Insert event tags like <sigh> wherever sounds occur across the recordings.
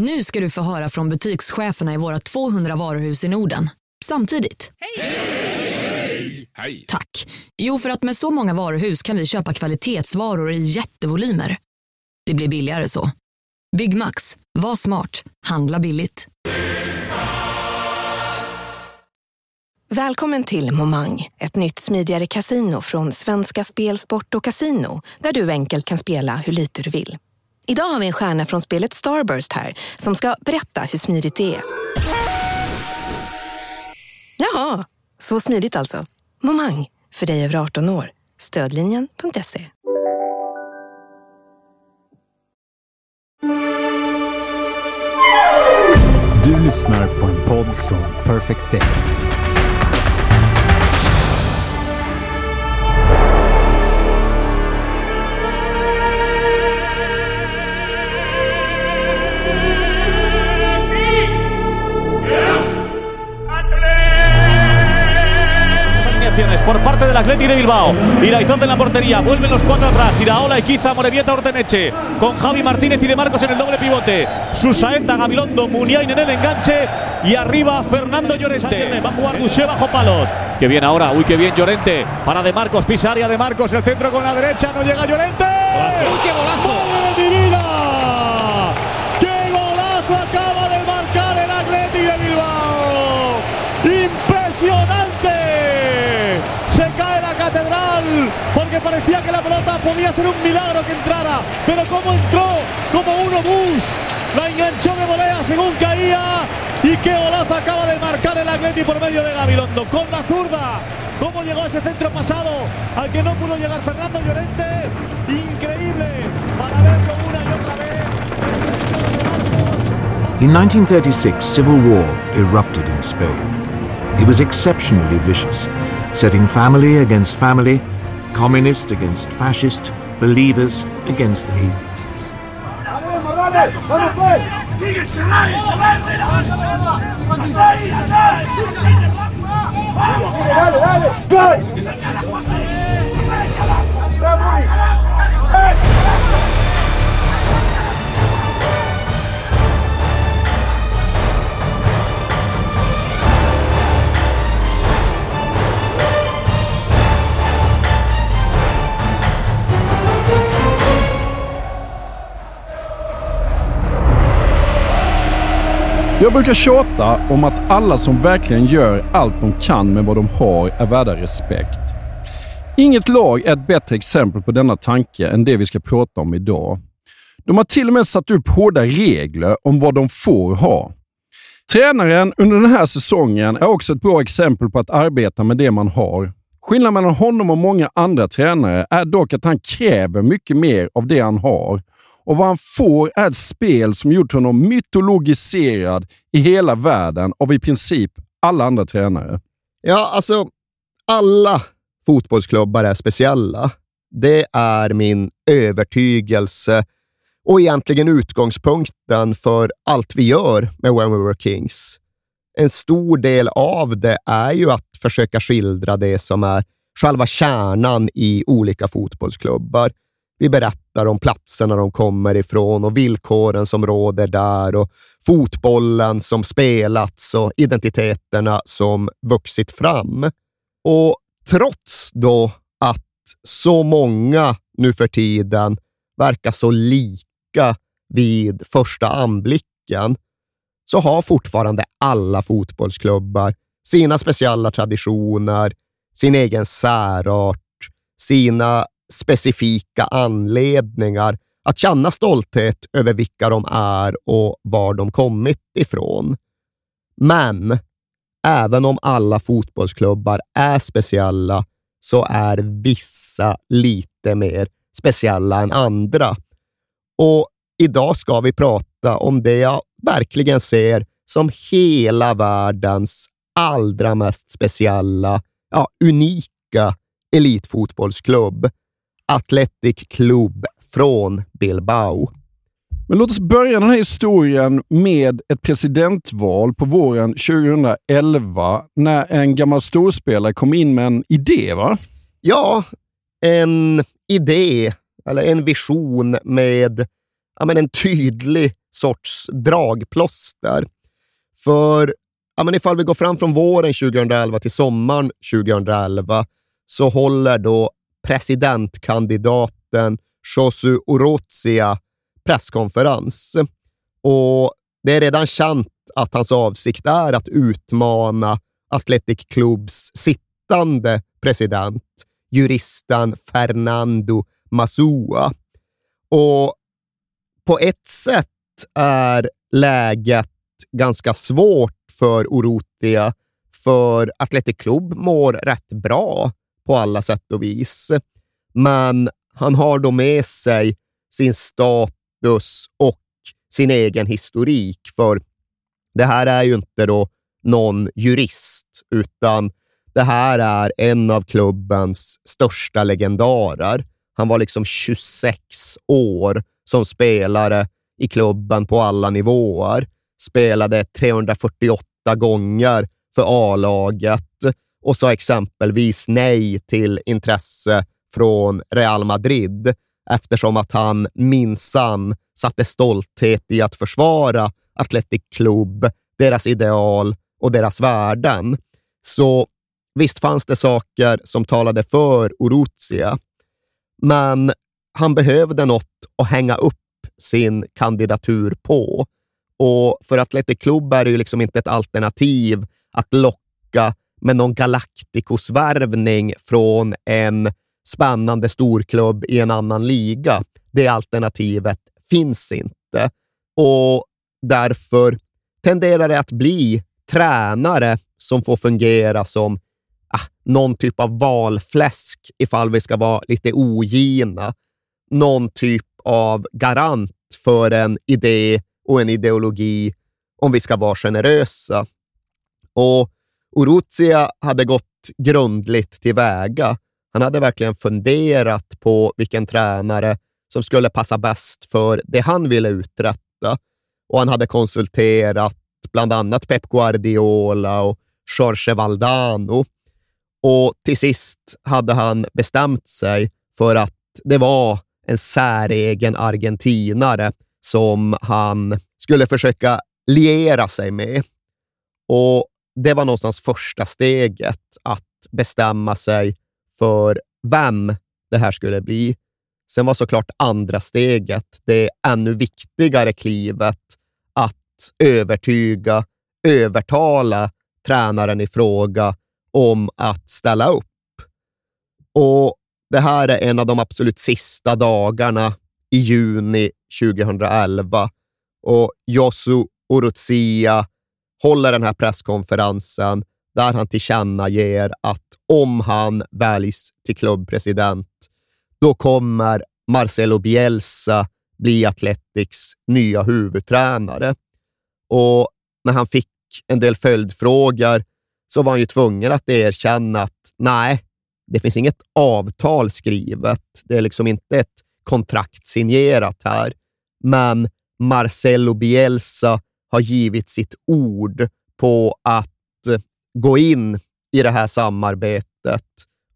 Nu ska du få höra från butikscheferna i våra 200 varuhus i Norden. Samtidigt. Hej! Hej! Tack. Jo, för att med så många varuhus kan vi köpa kvalitetsvaror i jättevolymer. Det blir billigare så. Byggmax. Var smart. Handla billigt. Välkommen till Momang, ett nytt smidigare casino från Svenska Spel, Sport och Casino där du enkelt kan spela hur lite du vill. Idag har vi en stjärna från spelet Starburst här som ska berätta hur smidigt det är. Jaha, så smidigt alltså. Momang, för dig över 18 år. Stödlinjen.se. Du lyssnar på en podd från Perfect Day. Por parte del Atleti de Bilbao. Iraizón en la portería, vuelven los cuatro atrás. Iraola, Iquiza, Morevieta, Orteneche. Con Javi Martínez y De Marcos en el doble pivote. Susaeta, Gabilondo, Muniain en el enganche. Y arriba Fernando Llorente. Va a jugar Duché bajo palos. Que bien ahora, uy, que bien Llorente. Para De Marcos, pisa área De Marcos, el centro con la derecha, no llega Llorente. ¡Uy, qué golazo! Porque parecía que la pelota podía ser un milagro que entrara, pero cómo entró, como uno bus, la enganchó de volea según caía y qué golazo acaba de marcar el Atleti por medio de Gabilondo con la zurda. ¿Cómo llegó ese centro pasado al que no pudo llegar Fernando Llorente? Increíble para verlo una y otra vez. In 1936, civil war erupted in Spain. It was exceptionally vicious, setting family against family, communist against fascist, believers against atheists. Jag brukar tjata om att alla som verkligen gör allt de kan med vad de har är värda respekt. Inget lag är ett bättre exempel på denna tanke än det vi ska prata om idag. De har till och med satt upp hårda regler om vad de får ha. Tränaren under den här säsongen är också ett bra exempel på att arbeta med det man har. Skillnaden mellan honom och många andra tränare är dock att han kräver mycket mer av det han har och vad han får är ett spel som gjort honom mytologiserad i hela världen av i princip alla andra tränare. Ja, alltså alla fotbollsklubbar är speciella. Det är min övertygelse och egentligen utgångspunkten för allt vi gör med When We Were Kings. En stor del av det är ju att försöka skildra det som är själva kärnan i olika fotbollsklubbar. Vi berättar om platserna de kommer ifrån och villkoren som råder där och fotbollen som spelats och identiteterna som vuxit fram. Och trots då att så många nu för tiden verkar så lika vid första anblicken så har fortfarande alla fotbollsklubbar sina speciella traditioner, sin egen särart, sina specifika anledningar att känna stolthet över vilka de är och var de kommit ifrån. Men även om alla fotbollsklubbar är speciella så är vissa lite mer speciella än andra. Och idag ska vi prata om det jag verkligen ser som hela världens allra mest speciella, ja, unika elitfotbollsklubb. Athletic Club från Bilbao. Men låt oss börja den här historien med ett presidentval på våren 2011 när en gammal storspelare kom in med en idé, va? Ja, en idé eller en vision med ja, men en tydlig sorts dragplåster. För ja, men ifall vi går fram från våren 2011 till sommaren 2011 så håller då presidentkandidaten Josu Orozia presskonferens. Och det är redan känt att hans avsikt är att utmana Athletic Clubs sittande president, juristen Fernando Masua. Och på ett sätt är läget ganska svårt för Orotia, för Athletic Club mår rätt bra på alla sätt och vis. Men han har då med sig sin status och sin egen historik, för det här är ju inte då någon jurist, utan det här är en av klubbens största legendarer. Han var liksom 26 år som spelare i klubben på alla nivåer. Spelade 348 gånger för A-laget och sa exempelvis nej till intresse från Real Madrid eftersom att han minsann satte stolthet i att försvara Athletic Club, deras ideal och deras värden. Så visst fanns det saker som talade för Oruzia, men han behövde något att hänga upp sin kandidatur på. Och för Athletic Club är det ju liksom inte ett alternativ att locka med någon Galacticos-värvning från en spännande storklubb i en annan liga. Det alternativet finns inte och därför tenderar det att bli tränare som får fungera som ah, någon typ av valfläsk, ifall vi ska vara lite ogina. Någon typ av garant för en idé och en ideologi, om vi ska vara generösa. Och Oruzia hade gått grundligt tillväga. Han hade verkligen funderat på vilken tränare som skulle passa bäst för det han ville uträtta. Och han hade konsulterat bland annat Pep Guardiola och Jorge Valdano. Och till sist hade han bestämt sig för att det var en säregen argentinare som han skulle försöka liera sig med. Och det var någonstans första steget, att bestämma sig för vem det här skulle bli. Sen var såklart andra steget, det ännu viktigare klivet, att övertyga, övertala tränaren i fråga om att ställa upp. Och Det här är en av de absolut sista dagarna i juni 2011 och Josu Uruzia håller den här presskonferensen där han tillkännager att om han väljs till klubbpresident, då kommer Marcelo Bielsa bli Athletics nya huvudtränare. Och när han fick en del följdfrågor så var han ju tvungen att erkänna att nej, det finns inget avtal skrivet. Det är liksom inte ett kontrakt signerat här. Men Marcelo Bielsa har givit sitt ord på att eh, gå in i det här samarbetet.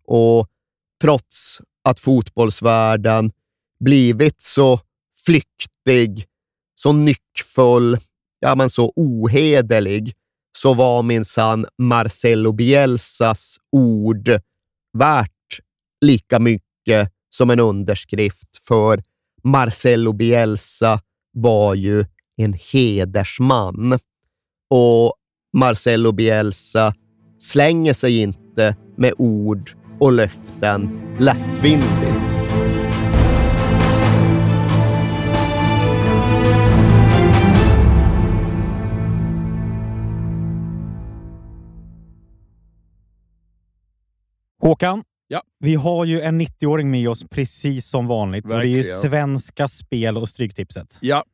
Och trots att fotbollsvärlden blivit så flyktig, så nyckfull, ja men så ohederlig, så var minsann Marcelo Bielsas ord värt lika mycket som en underskrift, för Marcelo Bielsa var ju en hedersman. Och Marcelo Bielsa slänger sig inte med ord och löften lättvindigt. Håkan, Ja. vi har ju en 90-åring med oss precis som vanligt. Och det är ju Verkligen. Svenska Spel och Stryktipset. Ja,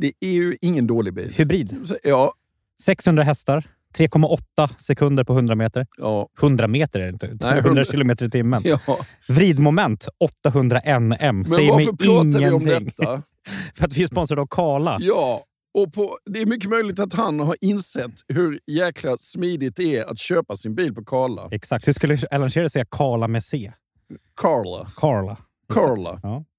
Det är ju ingen dålig bil. Hybrid. Ja, 600 hästar. 3,8 sekunder på 100 meter. ja, 100 meter är det inte. 100 100 kilometer i timmen. ja. Vridmoment 800 NM. Men Säger varför pratar vi om ingenting. detta? <laughs> För att vi är sponsrade av Kala. Ja, och på, det är mycket möjligt att han har insett hur jäkla smidigt det är att köpa sin bil på Karla. Exakt. Hur skulle Alan Shearer säga Kala med C? Karla. Carla. Karla. Ja.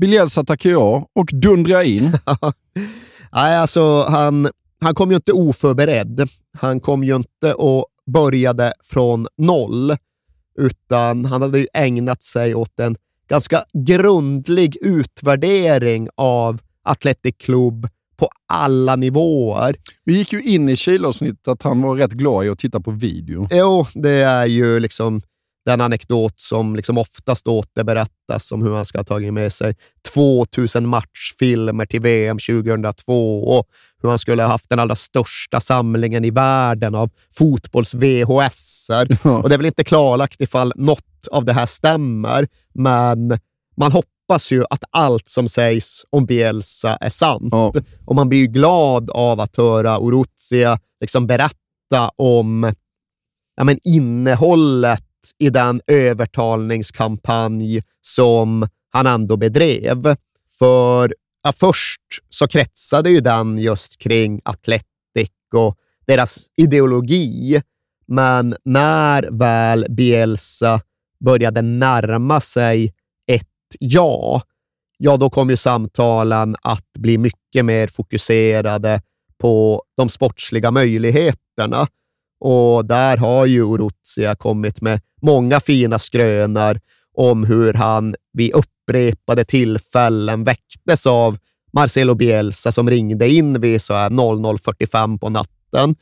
Bielsa tackar <laughs> ja och dundrar in. Nej, alltså han, han kom ju inte oförberedd. Han kom ju inte och började från noll, utan han hade ju ägnat sig åt en ganska grundlig utvärdering av Athletic Club på alla nivåer. Vi gick ju in i Chile-avsnittet att han var rätt glad i att titta på video. Jo, det är ju liksom den anekdot som liksom oftast återberättas om hur han ska ha tagit med sig 2000 matchfilmer till VM 2002 och hur han skulle ha haft den allra största samlingen i världen av fotbolls-VHS-er. <laughs> Och det är väl inte klarlagt ifall något av det här stämmer, men man hoppas ju att allt som sägs om Bielsa är sant. Ja. Och man blir ju glad av att höra Oruzia liksom berätta om ja, men innehållet i den övertalningskampanj som han ändå bedrev. För ja, först så kretsade ju den just kring Athletic och deras ideologi. Men när väl Bielsa började närma sig ett ja, ja, då kom ju samtalen att bli mycket mer fokuserade på de sportsliga möjligheterna. Och där har ju Orutsia kommit med många fina skrönor om hur han vid upprepade tillfällen väcktes av Marcelo Bielsa som ringde in vid så här 00.45 på natten.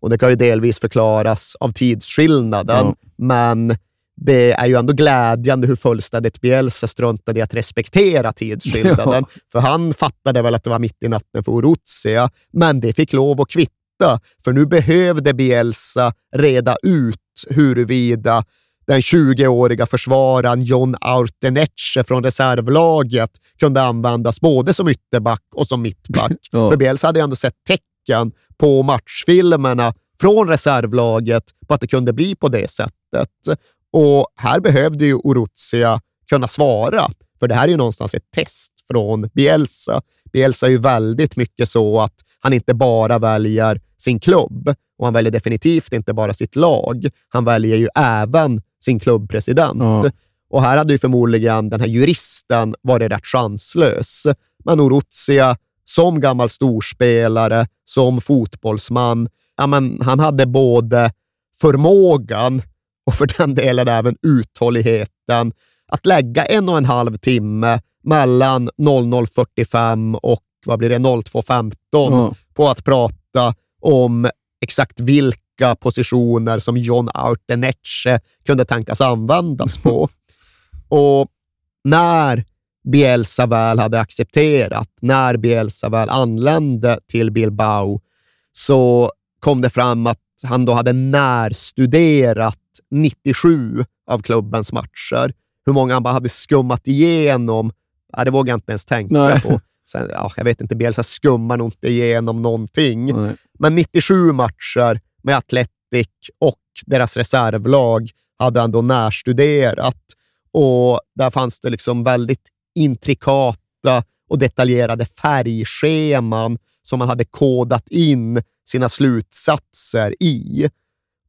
Och Det kan ju delvis förklaras av tidsskillnaden, Ja. men det är ju ändå glädjande hur fullständigt Bielsa struntade i att respektera tidsskillnaden. <laughs> Ja. För han fattade väl att det var mitt i natten för Oruzia, men det fick lov att kvitta. För nu behövde Bielsa reda ut huruvida den 20-åriga försvararen John Autenetche från reservlaget kunde användas både som ytterback och som mittback. <laughs> ja. För Bielsa hade ändå sett tecken på matchfilmerna från reservlaget på att det kunde bli på det sättet. Och här behövde ju Oruzia kunna svara, för det här är ju någonstans ett test från Bielsa. Bielsa är ju väldigt mycket så att han inte bara väljer sin klubb och han väljer definitivt inte bara sitt lag. Han väljer ju även sin klubbpresident. Ja. Och här hade ju förmodligen den här juristen varit rätt chanslös. Men Oruzia, som gammal storspelare, som fotbollsman, ja, men han hade både förmågan och för den delen även uthålligheten att lägga en och en halv timme mellan 00.45 och vad blir det, 02.15 mm. på att prata om exakt vilka positioner som John Autenetche kunde tänkas användas på. <laughs> och när Bielsa väl hade accepterat, när Bielsa väl anlände till Bilbao, så kom det fram att han då hade närstuderat 97 av klubbens matcher. Hur många han bara hade skummat igenom, ja, det vågar jag inte ens tänka Nej. på. Sen, ja, jag vet inte, Bielsa skummar nog inte igenom någonting. Nej. Men 97 matcher med Atletic och deras reservlag hade han då närstuderat. Och där fanns det liksom väldigt intrikata och detaljerade färgscheman som man hade kodat in sina slutsatser i.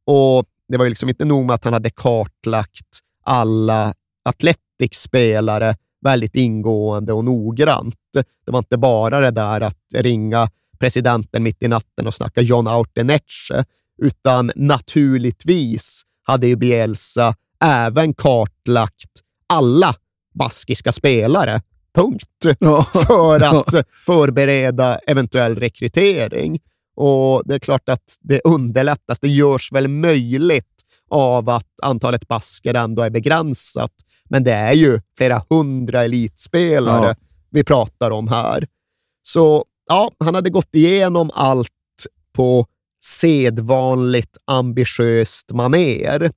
Och det var ju liksom inte nog med att han hade kartlagt alla Athletics-spelare väldigt ingående och noggrant. Det var inte bara det där att ringa presidenten mitt i natten och snacka John Autenetche, utan naturligtvis hade ju Bielsa även kartlagt alla baskiska spelare, punkt, ja. för att förbereda eventuell rekrytering. Och det är klart att det underlättas. Det görs väl möjligt av att antalet basker ändå är begränsat. Men det är ju flera hundra elitspelare ja. vi pratar om här. Så ja, han hade gått igenom allt på sedvanligt ambitiöst maner.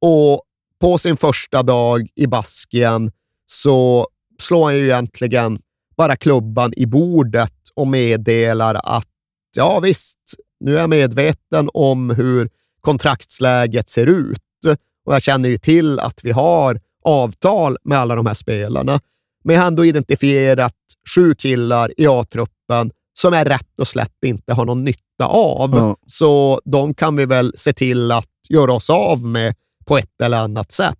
Och på sin första dag i Baskien så slår han ju egentligen bara klubban i bordet och meddelar att ja visst, nu är jag medveten om hur kontraktsläget ser ut och jag känner ju till att vi har avtal med alla de här spelarna. Men jag har ändå identifierat sju killar i A-truppen som jag rätt och slätt inte har någon nytta av. Mm. Så de kan vi väl se till att göra oss av med på ett eller annat sätt.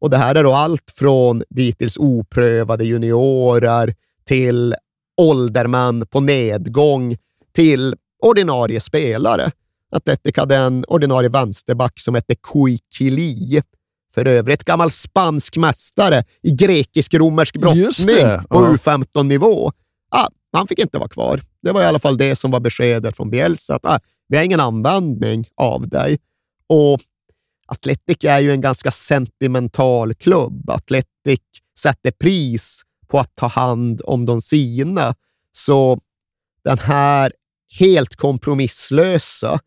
Och Det här är då allt från dittills oprövade juniorer till åldermän på nedgång till ordinarie spelare. Atletic hade en ordinarie vänsterback som hette Kuikili. För övrigt gammal spansk mästare i grekisk-romersk brottning på ja. U15-nivå. Ah, han fick inte vara kvar. Det var i alla fall det som var beskedet från Bielsa. Att, ah, vi har ingen användning av dig. Och Atletic är ju en ganska sentimental klubb. Atletic sätter pris på att ta hand om de sina. Så den här helt kompromisslösa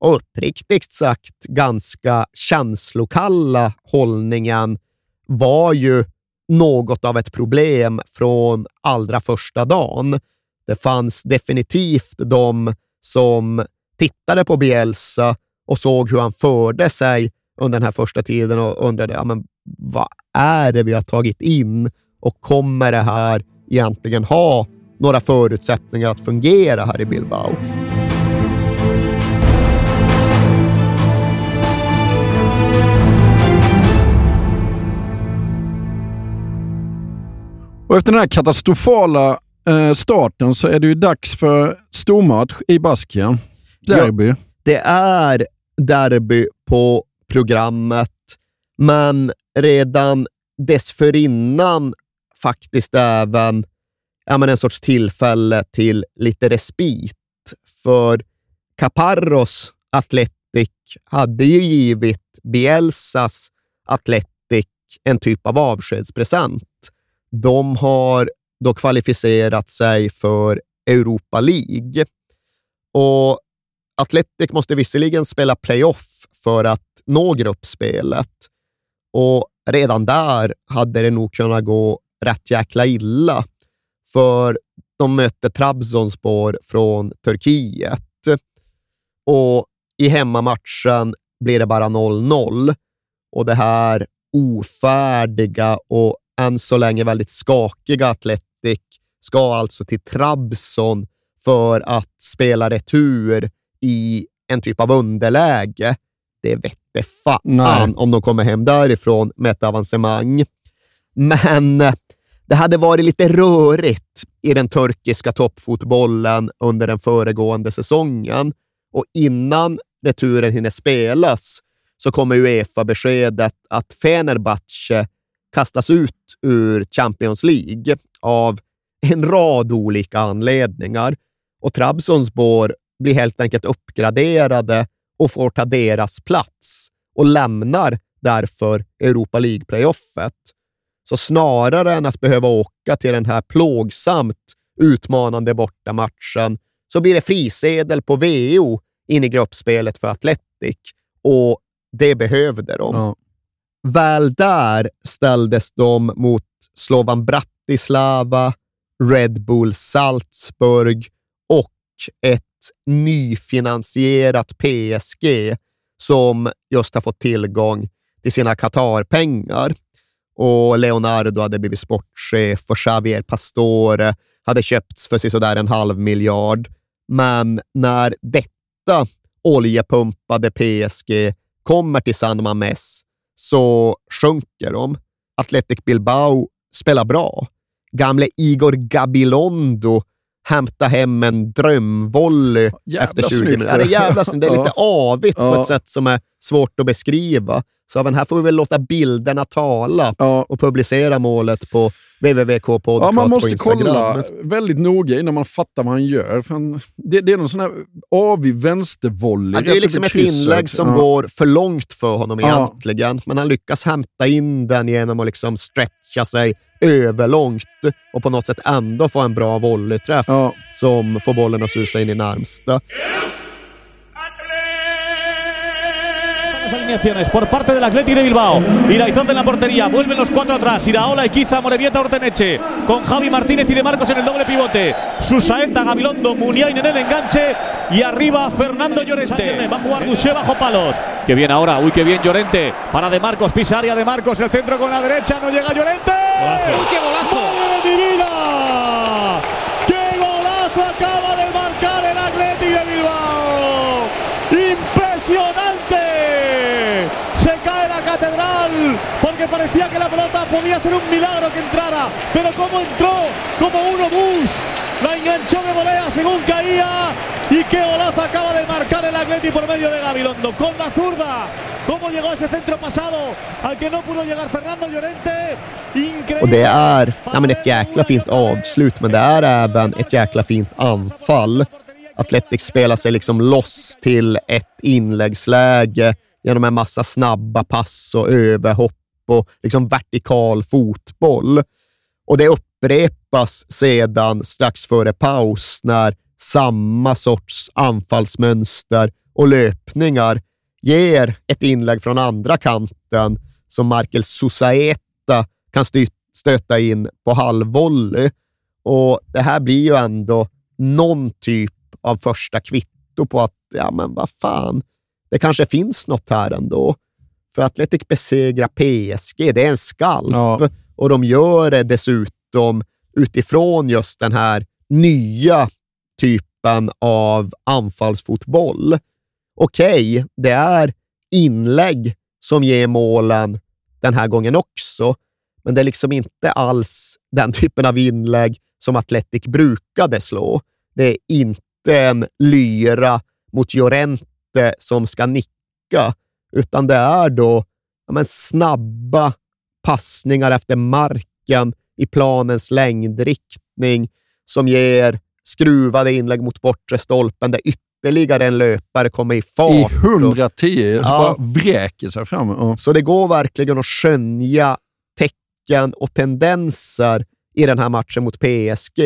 och uppriktigt sagt ganska känslokalla hållningen var ju något av ett problem från allra första dagen. Det fanns definitivt de som tittade på Bielsa och såg hur han förde sig under den här första tiden och undrade ja, men vad är det vi har tagit in och kommer det här egentligen ha några förutsättningar att fungera här i Bilbao? Och efter den här katastrofala eh, starten så är det ju dags för stormatch i Baskien. Derby. Ja, det är derby på programmet, men redan dessförinnan faktiskt även ja, men en sorts tillfälle till lite respit. För Caparros Atletic hade ju givit Bielsas Athletic en typ av avskedspresent. De har då kvalificerat sig för Europa League. Och Atletic måste visserligen spela playoff för att nå gruppspelet. Och redan där hade det nog kunnat gå rätt jäkla illa, för de mötte Trabzonspor från Turkiet. Och i hemmamatchen blir det bara 0-0 och det här ofärdiga och än så länge väldigt skakiga Atletic ska alltså till Trabzon för att spela retur i en typ av underläge. Det vette fan om de kommer hem därifrån med ett avancemang. Men det hade varit lite rörigt i den turkiska toppfotbollen under den föregående säsongen och innan returen hinner spelas så kommer Uefa-beskedet att Fenerbahce kastas ut ur Champions League av en rad olika anledningar och Trabzonspor blir helt enkelt uppgraderade och får ta deras plats och lämnar därför Europa League-playoffet. Så snarare än att behöva åka till den här plågsamt utmanande bortamatchen så blir det frisedel på VO in i gruppspelet för Atletic och det behövde de. Ja. Väl där ställdes de mot Slovan Bratislava, Red Bull Salzburg och ett nyfinansierat PSG som just har fått tillgång till sina Qatar-pengar. Och Leonardo hade blivit sportchef och Xavier Pastore hade köpts för sådär en halv miljard. Men när detta oljepumpade PSG kommer till San Mames så sjunker de. Athletic Bilbao spelar bra. Gamle Igor Gabilondo hämta hem en drömvolley efter 20 snyggt. minuter. Det är jävla snyggt. Det är <laughs> lite avigt på ett sätt som är svårt att beskriva. Så även här får vi väl låta bilderna tala Ja. och publicera målet på www.k podcast Ja, man måste kolla väldigt noga innan man fattar vad han gör. För han, det, det är någon sån här avig vänstervolley. Ja, det är liksom ett inlägg som Ja. går för långt för honom Ja. egentligen, men han lyckas hämta in den genom att liksom stretcha sig överlångt och på något sätt ändå få en bra volleyträff som får bollen att susa in i närmsta. Alineaciones por parte del Atleti de Bilbao. Iraizón en la portería. Vuelven los cuatro atrás. Iraola, Equiza, Morevieta, Orteneche. Con Javi Martínez y De Marcos en el doble pivote. Susaeta, Gabilondo, Muniain en el enganche. Y arriba Fernando Llorente. Va a jugar Duché bajo palos. Que bien ahora. Uy, qué bien Llorente. Para De Marcos. Pisa área de Marcos. El centro con la derecha. No llega Llorente. ¡Uy, qué golazo! ¡Madre de mi vida! Parecía que la pelota podía ser un milagro que entrara. Pero cómo entró, como uno bus, la enganchó de volea según caía. Y qué golazo acaba de marcar el Atleti por medio de Gabilondo con la zurda. ¿Cómo llegó ese centro pasado al que no pudo llegar Fernando Llorente? Increíble. Och det är ja, men ett jäkla fint avslut, men det är även ett jäkla fint anfall. Athletics spelar sig liksom loss till ett inläggsläge genom en massa snabba pass och överhopp och liksom vertikal fotboll. Och det upprepas sedan strax före paus när samma sorts anfallsmönster och löpningar ger ett inlägg från andra kanten som Markel Susaeta kan stöta in på halvvolley. Och det här blir ju ändå någon typ av första kvitto på att, ja men vad fan, det kanske finns något här ändå. För Atletic besegrar PSG, det är en skalp. Ja. Och de gör det dessutom utifrån just den här nya typen av anfallsfotboll. Okej, det är inlägg som ger målen den här gången också, men det är liksom inte alls den <laughs> typen av inlägg som Atletic brukade slå. Det är inte en lyra mot Llorente som ska nicka, utan det är då ja, men snabba passningar efter marken i planens längdriktning som ger skruvade inlägg mot bortre stolpen där ytterligare en löpare kommer i fart. I 110, så Ja. bara vräker sig fram. Ja. Så det går verkligen att skönja tecken och tendenser i den här matchen mot PSG.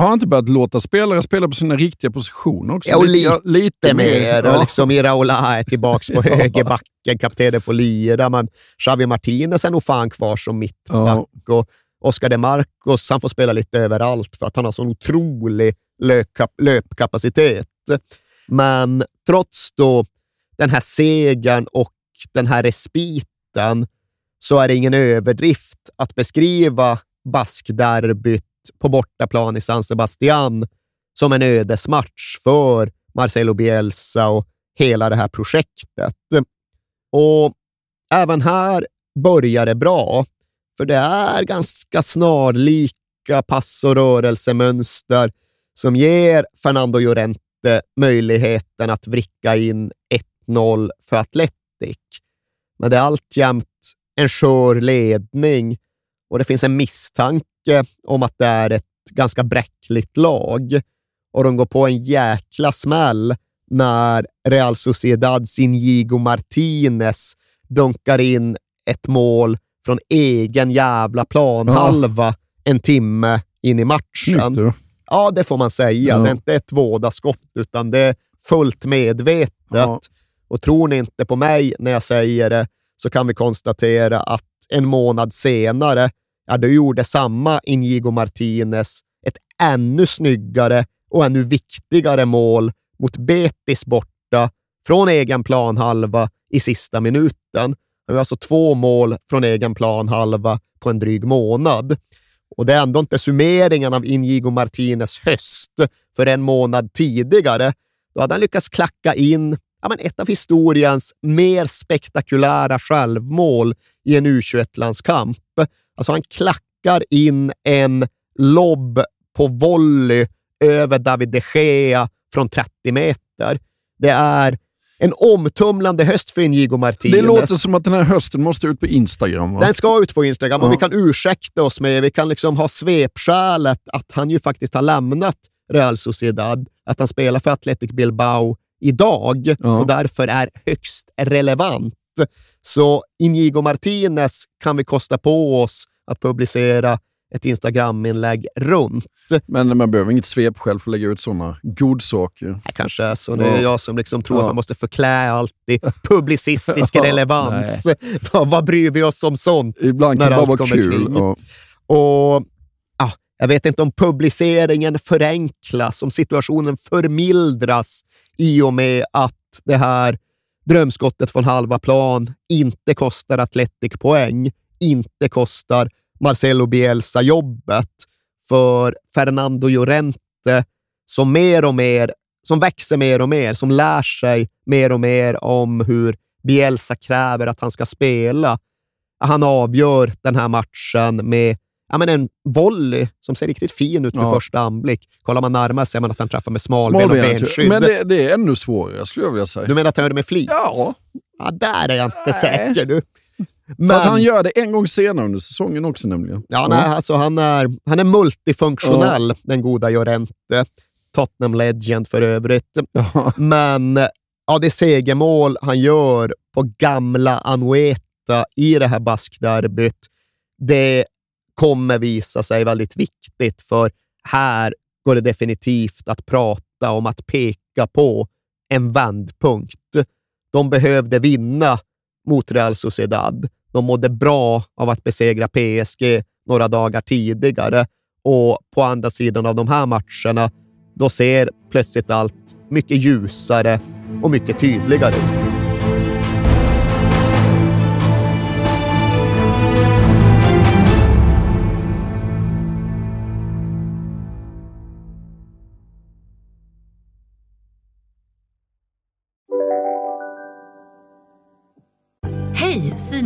Har han inte börjat låta spelare spela på sina riktiga positioner också? Ja, och ja, lite Det mer. Ja. Liksom Iraola är tillbaka på <laughs> högerbacken, kaptenen får lira, men Xavi Martinez är nog fan kvar som mittback. Och Oscar de Marcos, han får spela lite överallt för att han har sån otrolig löpkap- löpkapacitet. Men trots då den här segern och den här respiten så är det ingen överdrift att beskriva baskderbyt på bortaplan i San Sebastian som en ödesmatch för Marcelo Bielsa och hela det här projektet. Och även här börjar det bra, för det är ganska snarlika pass och rörelsemönster som ger Fernando Llorente möjligheten att vricka in 1-0 för Atletic. Men det är alltjämt en skör ledning och det finns en misstanke om att det är ett ganska bräckligt lag. Och de går på en jäkla smäll när Real Sociedads Inigo Martinez dunkar in ett mål från egen jävla planhalva en timme in i matchen. Snyggt. Ja, det får man säga. Ja. Det är inte ett vådaskott, utan det är fullt medvetet. Ja. Och tror ni inte på mig när jag säger det, så kan vi konstatera att en månad senare, ja, då gjorde samma Inigo Martinez ett ännu snyggare och ännu viktigare mål mot Betis borta från egen planhalva i sista minuten. Det var alltså två mål från egen planhalva på en dryg månad. Och det är ändå inte summeringen av Inigo Martinez höst, för en månad tidigare, då hade han lyckats klacka in ja, men ett av historiens mer spektakulära självmål i en U21-landskamp. Alltså han klackar in en lobb på volley över David de Gea från 30 meter. Det är en omtumlande höst för Inigo Martinez. Det låter som att den här hösten måste ut på Instagram. Va? Den ska ut på Instagram och Ja. vi kan ursäkta oss med, vi kan liksom ha svepskälet att han ju faktiskt har lämnat Real Sociedad, att han spelar för Athletic Bilbao idag Ja. och därför är högst relevant. Så Inigo Martinez kan vi kosta på oss att publicera ett Instagram-inlägg runt. Men man behöver inget svepskäl för att lägga ut sådana godsaker. Det kanske är så. Det är Ja. jag som liksom tror att Ja. man måste förklä allt i <laughs> publicistisk relevans. <laughs> vad, vad bryr vi oss om sånt? Ibland kan när det bara vara kul. Och jag vet inte om publiceringen förenklas, om situationen förmildras i och med att det här drömskottet från halva plan inte kostar Atletic poäng, inte kostar Marcelo Bielsa jobbet. För Fernando Llorente, som mer och mer, som växer mer och mer, som lär sig mer och mer om hur Bielsa kräver att han ska spela. Han avgör den här matchen med ja, men en volley som ser riktigt fin ut vid Ja. första anblick. Kollar man närmare ser man att han träffar med smalben och Smalbenet, benskydd. Men det, det är ännu svårare skulle jag vilja säga. Du menar att han gör det med flit? Ja. ja där är jag inte säker du. För att han gör det en gång senare under säsongen också nämligen. Ja, nej, alltså, han, är, han är multifunktionell, den goda Llorente. Tottenham Legend för övrigt. Men ja, det segermål han gör på gamla Anoeta i det här baskderbyt, det kommer visa sig väldigt viktigt, för här går det definitivt att prata om att peka på en vändpunkt. De behövde vinna mot Real Sociedad. De mådde bra av att besegra PSG några dagar tidigare och på andra sidan av de här matcherna, då ser plötsligt allt mycket ljusare och mycket tydligare ut.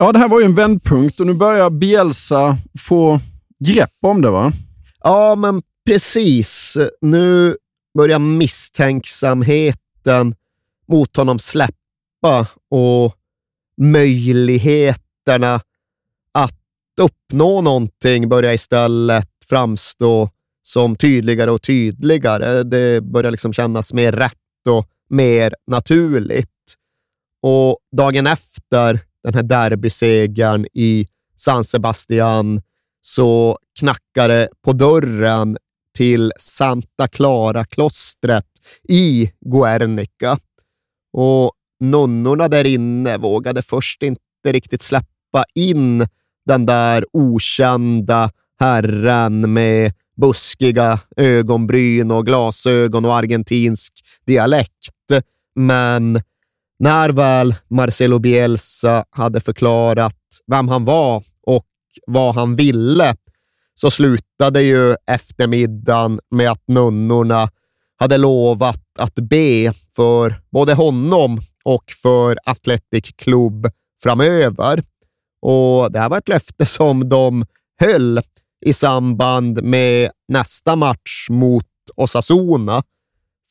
Ja, det här var ju en vändpunkt och nu börjar Bielsa få grepp om det, va? Ja, men precis. Nu börjar misstänksamheten mot honom släppa och möjligheterna att uppnå någonting börjar istället framstå som tydligare och tydligare. Det börjar liksom kännas mer rätt och mer naturligt. Och dagen efter den här derbysegern i San Sebastian så knackade det på dörren till Santa Clara-klostret i Guernica. Och nunnorna där inne vågade först inte riktigt släppa in den där okända herren med buskiga ögonbryn och glasögon och argentinsk dialekt. Men när väl Marcelo Bielsa hade förklarat vem han var och vad han ville så slutade ju eftermiddagen med att nunnorna hade lovat att be för både honom och för Athletic Club framöver. Och Det här var ett löfte som de höll i samband med nästa match mot Osasuna.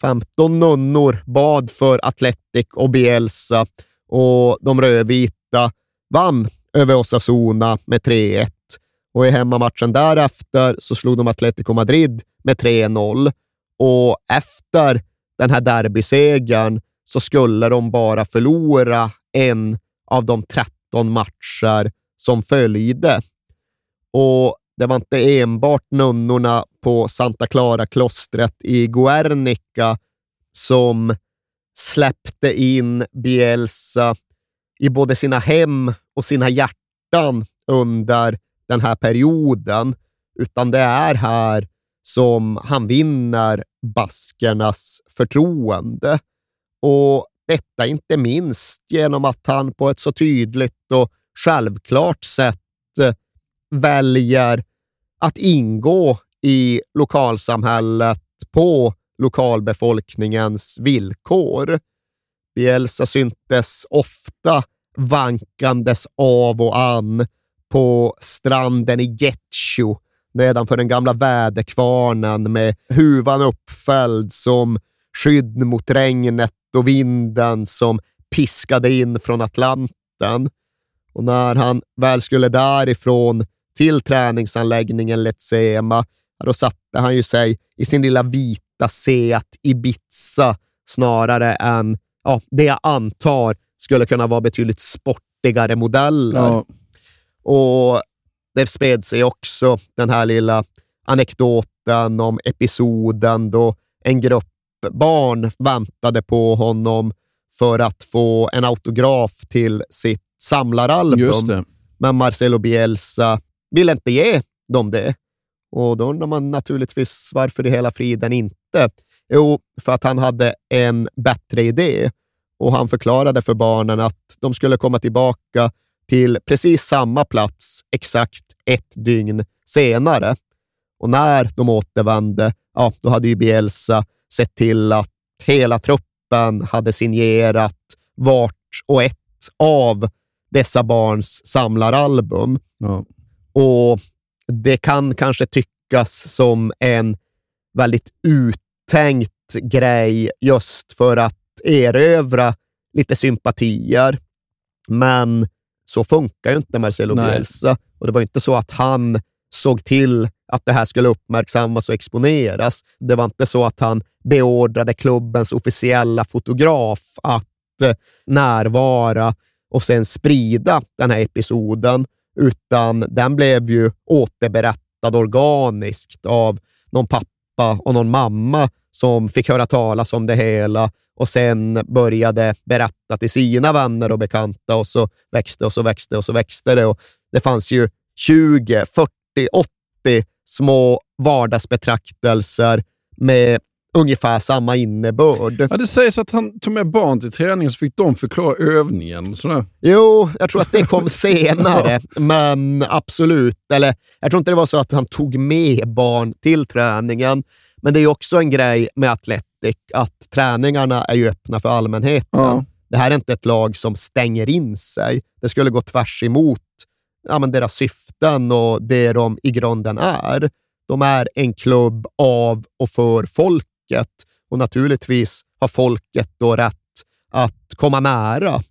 15 nunnor bad för Atletic och Bielsa och de rödvita vann över Osasuna med 3-1. Och i hemmamatchen därefter så slog de Atletico Madrid med 3-0 och efter den här derbysegern så skulle de bara förlora en av de 13 matcher som följde. Och det var inte enbart nunnorna på Santa Clara-klostret i Guernica som släppte in Bielsa i både sina hem och sina hjärtan under den här perioden, utan det är här som han vinner baskernas förtroende. Och detta inte minst genom att han på ett så tydligt och självklart sätt väljer att ingå i lokalsamhället på lokalbefolkningens villkor. Bielsa syntes ofta vankandes av och an på stranden i Getcho nedanför den gamla väderkvarnen med huvan uppfälld som skydd mot regnet och vinden som piskade in från Atlanten. Och när han väl skulle därifrån till träningsanläggningen Letsema, då satte han ju sig i sin lilla vita Seat Ibiza snarare än ja, det jag antar skulle kunna vara betydligt sportigare modeller. Ja. Och det spred sig också den här lilla anekdoten om episoden då en grupp barn väntade på honom för att få en autograf till sitt samlaralbum. Men Marcelo Bielsa ville inte ge dem det. Och då undrar man naturligtvis varför i hela friden inte. Jo, för att han hade en bättre idé och han förklarade för barnen att de skulle komma tillbaka till precis samma plats exakt ett dygn senare. Och när de återvände, ja, då hade ju Bielsa sett till att hela truppen hade signerat vart och ett av dessa barns samlaralbum. Ja. Och det kan kanske tyckas som en väldigt uttänkt grej just för att erövra lite sympatier. Men så funkar ju inte Marcelo Nej. Bielsa. Och det var inte så att han såg till att det här skulle uppmärksammas och exponeras. Det var inte så att han beordrade klubbens officiella fotograf att närvara och sen sprida den här episoden, utan den blev ju återberättad organiskt av någon pappa och någon mamma som fick höra talas om det hela och sen började berätta till sina vänner och bekanta och så växte och så växte och så växte det. Och det fanns ju 20, 40, 80 små vardagsbetraktelser med ungefär samma innebörd. Ja, det sägs att han tog med barn till träningen så fick de förklara övningen. Sådär. Jo, jag tror att det kom senare, <laughs> men absolut. Eller, jag tror inte det var så att han tog med barn till träningen, men det är också en grej med Athletic att träningarna är ju öppna för allmänheten. Ja. Det här är inte ett lag som stänger in sig. Det skulle gå tvärs emot ja, men deras syften och det de i grunden är. De är en klubb av och för folket och naturligtvis har folket då rätt att komma nära.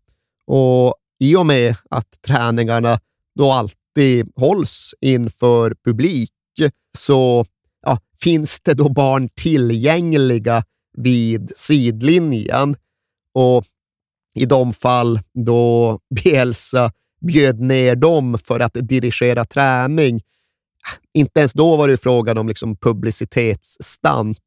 Och i och med att träningarna då alltid hålls inför publik så ja, finns det då barn tillgängliga vid sidlinjen. Och i de fall då Bielsa bjöd ner dem för att dirigera träning, inte ens då var det frågan om liksom publicitetsstunt,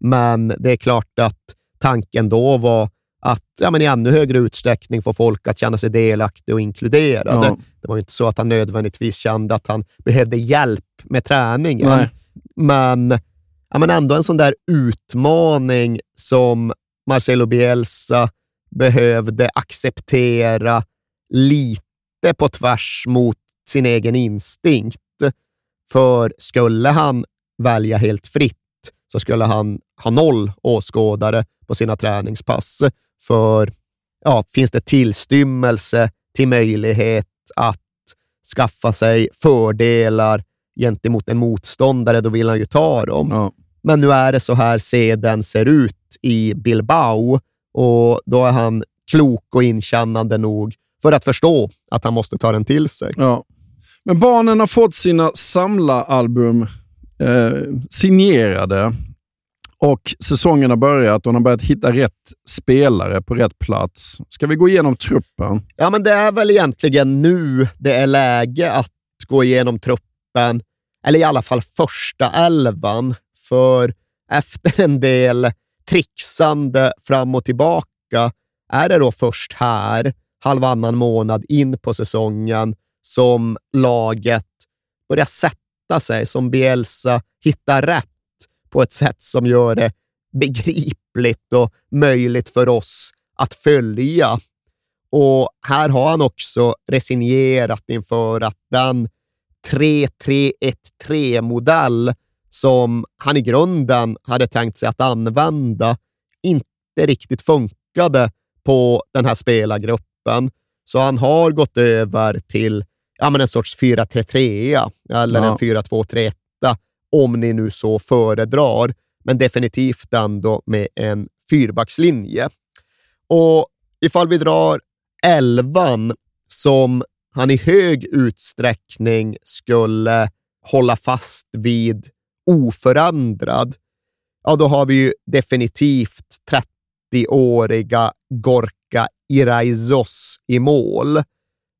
men det är klart att tanken då var att ja, men i ännu högre utsträckning få folk att känna sig delaktiga och inkluderade. Ja. Det var ju inte så att han nödvändigtvis kände att han behövde hjälp med träningen. Nej. Men, ja, men ändå en sån där utmaning som Marcelo Bielsa behövde acceptera lite på tvärs mot sin egen instinkt. För skulle han välja helt fritt så skulle han ha noll åskådare på sina träningspass. För ja, finns det tillstymmelse till möjlighet att skaffa sig fördelar gentemot en motståndare, då vill han ju ta dem. Ja. Men nu är det så här seden ser ut i Bilbao och då är han klok och inkännande nog för att förstå att han måste ta den till sig. Ja. Men barnen har fått sina samlaralbum eh, signerade och säsongen har börjat och de har börjat hitta rätt spelare på rätt plats. Ska vi gå igenom truppen? Ja, men det är väl egentligen nu det är läge att gå igenom truppen, eller i alla fall första elvan, för efter en del trixande fram och tillbaka är det då först här, halvannan månad in på säsongen, som laget börjar sätta sig, som Bielsa hittar rätt på ett sätt som gör det begripligt och möjligt för oss att följa. Och här har han också resignerat inför att den 3-3-1-3-modell som han i grunden hade tänkt sig att använda inte riktigt funkade på den här spelargruppen. Så han har gått över till ja, men en sorts 4-3-3 eller Ja. en 4-2-3-1 om ni nu så föredrar, men definitivt ändå med en fyrbackslinje. Och ifall vi drar elvan som han i hög utsträckning skulle hålla fast vid oförändrad, ja, då har vi ju definitivt 30-åriga Gorka Iraizos i mål.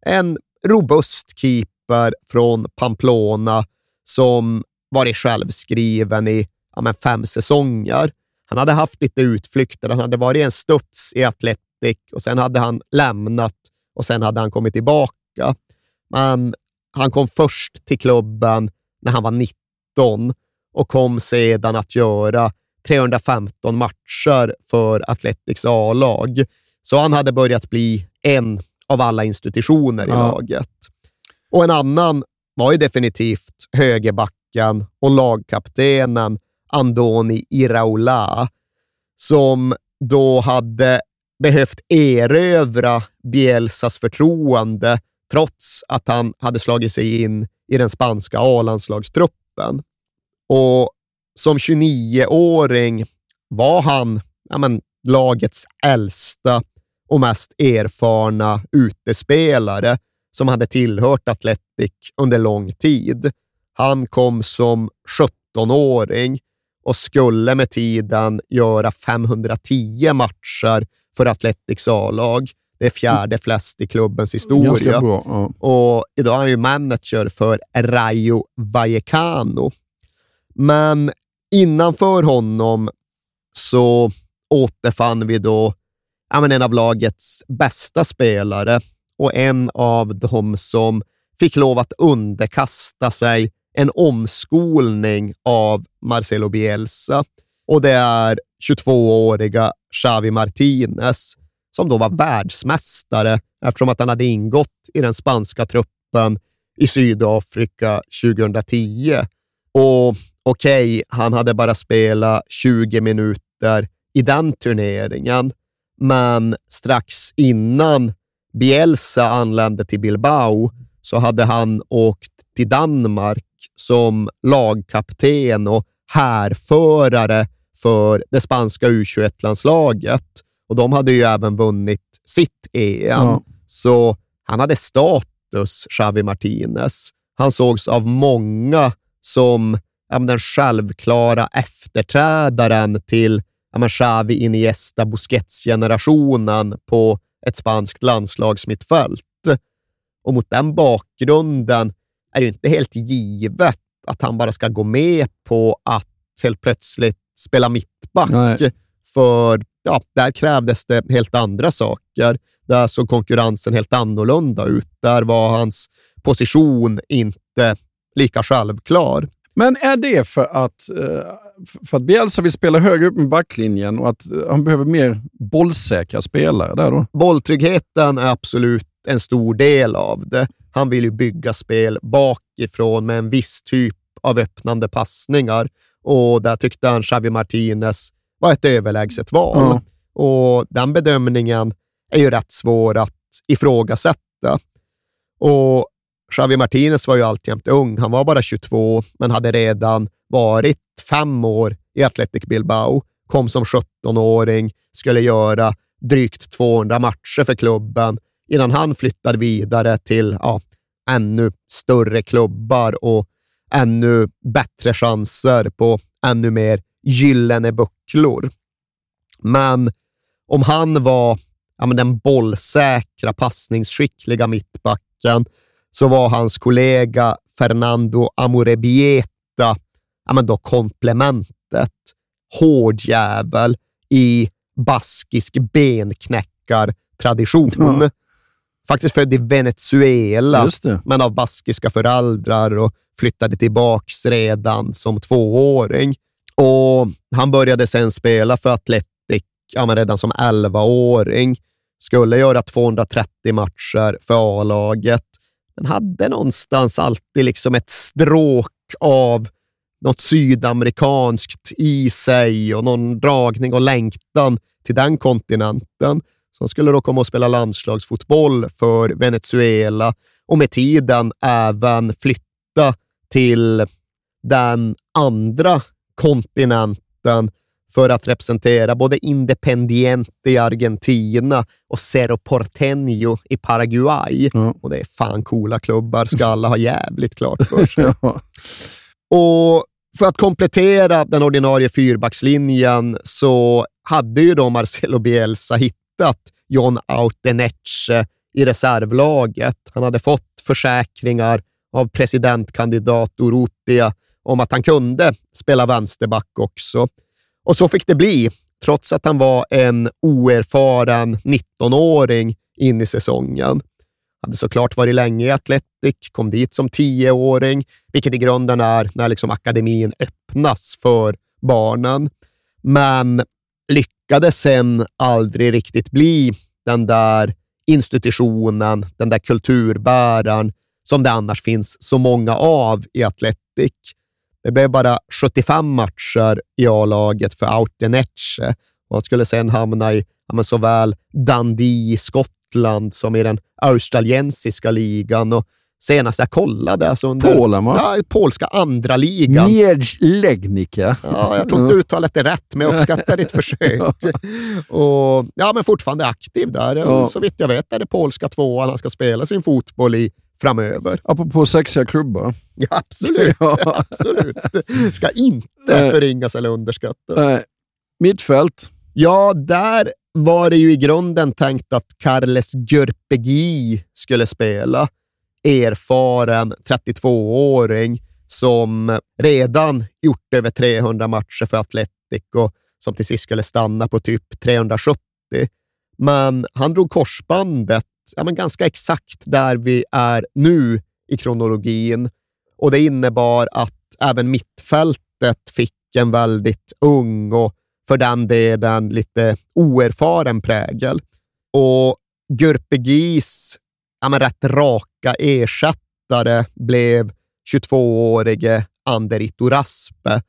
En robust keeper från Pamplona som varit självskriven i ja, men fem säsonger. Han hade haft lite utflykter. Han hade varit en studs i Athletic och sen hade han lämnat och sen hade han kommit tillbaka. Men han kom först till klubben när han var 19 och kom sedan att göra 315 matcher för Athletics A-lag. Så han hade börjat bli en av alla institutioner i Ja. laget. Och en annan var ju definitivt högerbacken och lagkaptenen Andoni Iraola, som då hade behövt erövra Bielsas förtroende trots att han hade slagit sig in i den spanska A-landslagstruppen. Och som 29-åring var han ja, men, lagets äldsta och mest erfarna utespelare som hade tillhört Athletic under lång tid. Han kom som 17-åring och skulle med tiden göra 510 matcher för Athletics A-lag. Det är fjärde flest i klubbens historia. Ganska bra. Ja. Och idag är han ju manager för Rayo Vallecano. Men innanför honom så återfann vi då ja, men en av lagets bästa spelare och en av dem som fick lov att underkasta sig en omskolning av Marcelo Bielsa. Och det är 22-åriga Xavi Martinez som då var världsmästare eftersom att han hade ingått i den spanska truppen i Sydafrika 2010. Och okej, okay, han hade bara spelat 20 minuter i den turneringen, men strax innan Bielsa anlände till Bilbao så hade han åkt till Danmark som lagkapten och härförare för det spanska U21-landslaget. Och de hade ju även vunnit sitt EM. Ja. Så han hade status, Xavi Martinez. Han sågs av många som ja, den självklara efterträdaren till ja, Xavi, Iniesta, Busquets-generationen på ett spanskt landslagsmittfält. Och mot den bakgrunden är det inte helt givet att han bara ska gå med på att helt plötsligt spela mittback. Nej. För ja, där krävdes det helt andra saker. Där såg konkurrensen helt annorlunda ut. Där var hans position inte lika självklar. Men är det för att, eh, för att Bielsa vill spela högre upp med backlinjen och att eh, han behöver mer bollsäkra spelare där då? Bolltryggheten är absolut en stor del av det. Han vill ju bygga spel bakifrån med en viss typ av öppnande passningar och där tyckte han Xavi Martinez var ett överlägset val. Mm. Och den bedömningen är ju rätt svår att ifrågasätta. Och Xavi Martinez var ju alltjämt ung. Han var bara 22, men hade redan varit fem år i Athletic Bilbao. Kom som 17-åring, skulle göra drygt 200 matcher för klubben innan han flyttade vidare till ja, ännu större klubbar och ännu bättre chanser på ännu mer gyllene bucklor. Men om han var ja, men den bollsäkra, passningsskickliga mittbacken så var hans kollega Fernando Amorebieta ja, men då komplementet. Hård jävel i baskisk benknäckartradition. Ja. Faktiskt född i Venezuela, men av baskiska föräldrar och flyttade tillbaka redan som tvååring. Och han började sen spela för Atletic ja, men redan som 11-åring. Skulle göra 230 matcher för A-laget, den hade någonstans alltid liksom ett stråk av något sydamerikanskt i sig och någon dragning och längtan till den kontinenten. som skulle då komma och spela landslagsfotboll för Venezuela och med tiden även flytta till den andra kontinenten för att representera både Independiente i Argentina och Cerro Porteño i Paraguay. Mm. Och det är fan coola klubbar, ska alla ha jävligt klart för <laughs> sig. ja. Och för att komplettera den ordinarie fyrbackslinjen så hade ju då Marcelo Bielsa hittat John Autenetche i reservlaget. Han hade fått försäkringar av presidentkandidat Urrutia om att han kunde spela vänsterback också. Och så fick det bli, trots att han var en oerfaren 19-åring in i säsongen. Hade såklart varit länge i Athletic, kom dit som 10-åring, vilket i grunden är när liksom akademin öppnas för barnen. Men lyckades sen aldrig riktigt bli den där institutionen, den där kulturbäraren som det annars finns så många av i Athletic. Det blev bara 75 matcher i A-laget för Autenetche och han skulle sen hamna i ja, såväl Dundee i Skottland som i den australiensiska ligan. Och senast jag kollade, alltså under Polen, va? Ja, polska andra ligan. Mierlegnica. Ja, jag tror inte uttalet är rätt, men jag uppskattar ditt <laughs> försök. och, ja, men fortfarande aktiv där. Ja. Så vitt jag vet är det polska tvåan han ska spela sin fotboll i framöver. Apropå sexiga klubbar. Ja, absolut. <laughs> ja. absolut. Ska inte förringas eller underskattas. Nej. Mittfält? Ja, där var det ju i grunden tänkt att Carles Görpegi skulle spela. Erfaren 32-åring som redan gjort över 300 matcher för Atletic och som till sist skulle stanna på typ 370. Men han drog korsbandet ja, men ganska exakt där vi är nu i kronologin och det innebar att även mittfältet fick en väldigt ung och för den delen lite oerfaren prägel. Och Gurpegis ja, men rätt raka ersättare blev 22-årige Anderito Raspe